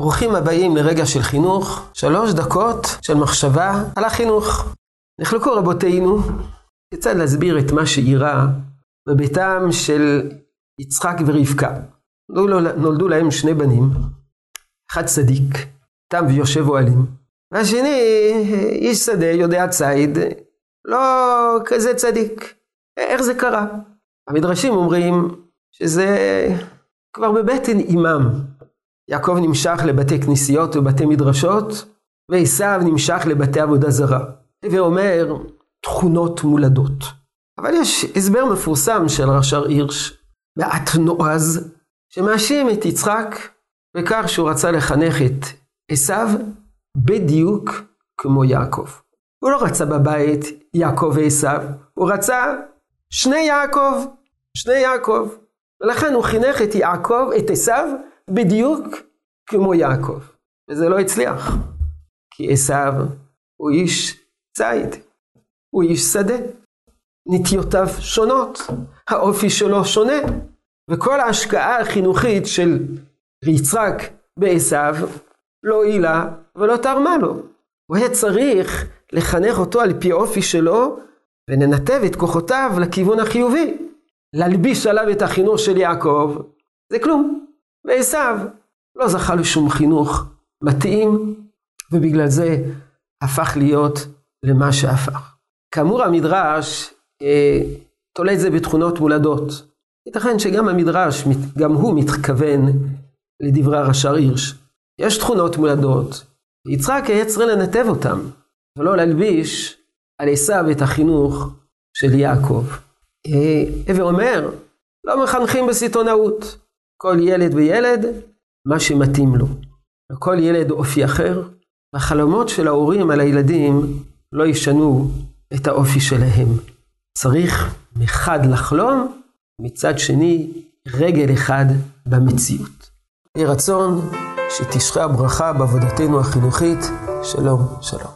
ברוכים הבאים לרגע של חינוך, שלוש דקות של מחשבה על החינוך. נחלקו רבותינו כיצד להסביר את מה שאירע בביתם של יצחק ורבקה. נולדו, להם שני בנים, אחד צדיק, תם ויושב אוהלים, והשני איש שדה, יודע ציד, לא כזה צדיק. איך זה קרה? המדרשים אומרים שזה כבר בבטן אימם. יעקב נמשך לבתי כנסיות ובתי מדרשות, ועשיו נמשך לבתי עבודה זרה. ואומר, תכונות מולדות. אבל יש הסבר מפורסם של רש"ר הירש, מעט נועז, שמאשים את יצחק בכך שהוא רצה לחנך את עשיו בדיוק כמו יעקב. הוא לא רצה בבית יעקב ועשיו, הוא רצה שני יעקב, שני יעקב. ולכן הוא חינך את יעקב, את עשיו, בדיוק כמו יעקב. וזה לא הצליח. כי עשיו הוא איש ציד, הוא איש שדה. נטיותיו שונות, האופי שלו שונה. וכל ההשקעה החינוכית של יצחק בעשיו לא הועילה ולא תרמה לו. הוא היה צריך לחנך אותו על פי האופי שלו וננתב את כוחותיו לכיוון החיובי. להלביש עליו את החינוך של יעקב, זה כלום. ועשיו לא זכה לשום חינוך מתאים, ובגלל זה הפך להיות למה שהפך. כאמור המדרש אה, תולה את זה בתכונות מולדות. ייתכן שגם המדרש, גם הוא מתכוון לדברי הרש"ר הירש. יש תכונות מולדות, יצחק היה צריך לנתב אותם, ולא להלביש על עשיו את החינוך של יעקב. הווה אומר, לא מחנכים בסיטונאות. כל ילד וילד, מה שמתאים לו. לכל ילד אופי אחר, החלומות של ההורים על הילדים לא ישנו את האופי שלהם. צריך מחד לחלום, מצד שני רגל אחד במציאות. יהי רצון שתשרה הברכה בעבודתנו החינוכית. שלום, שלום.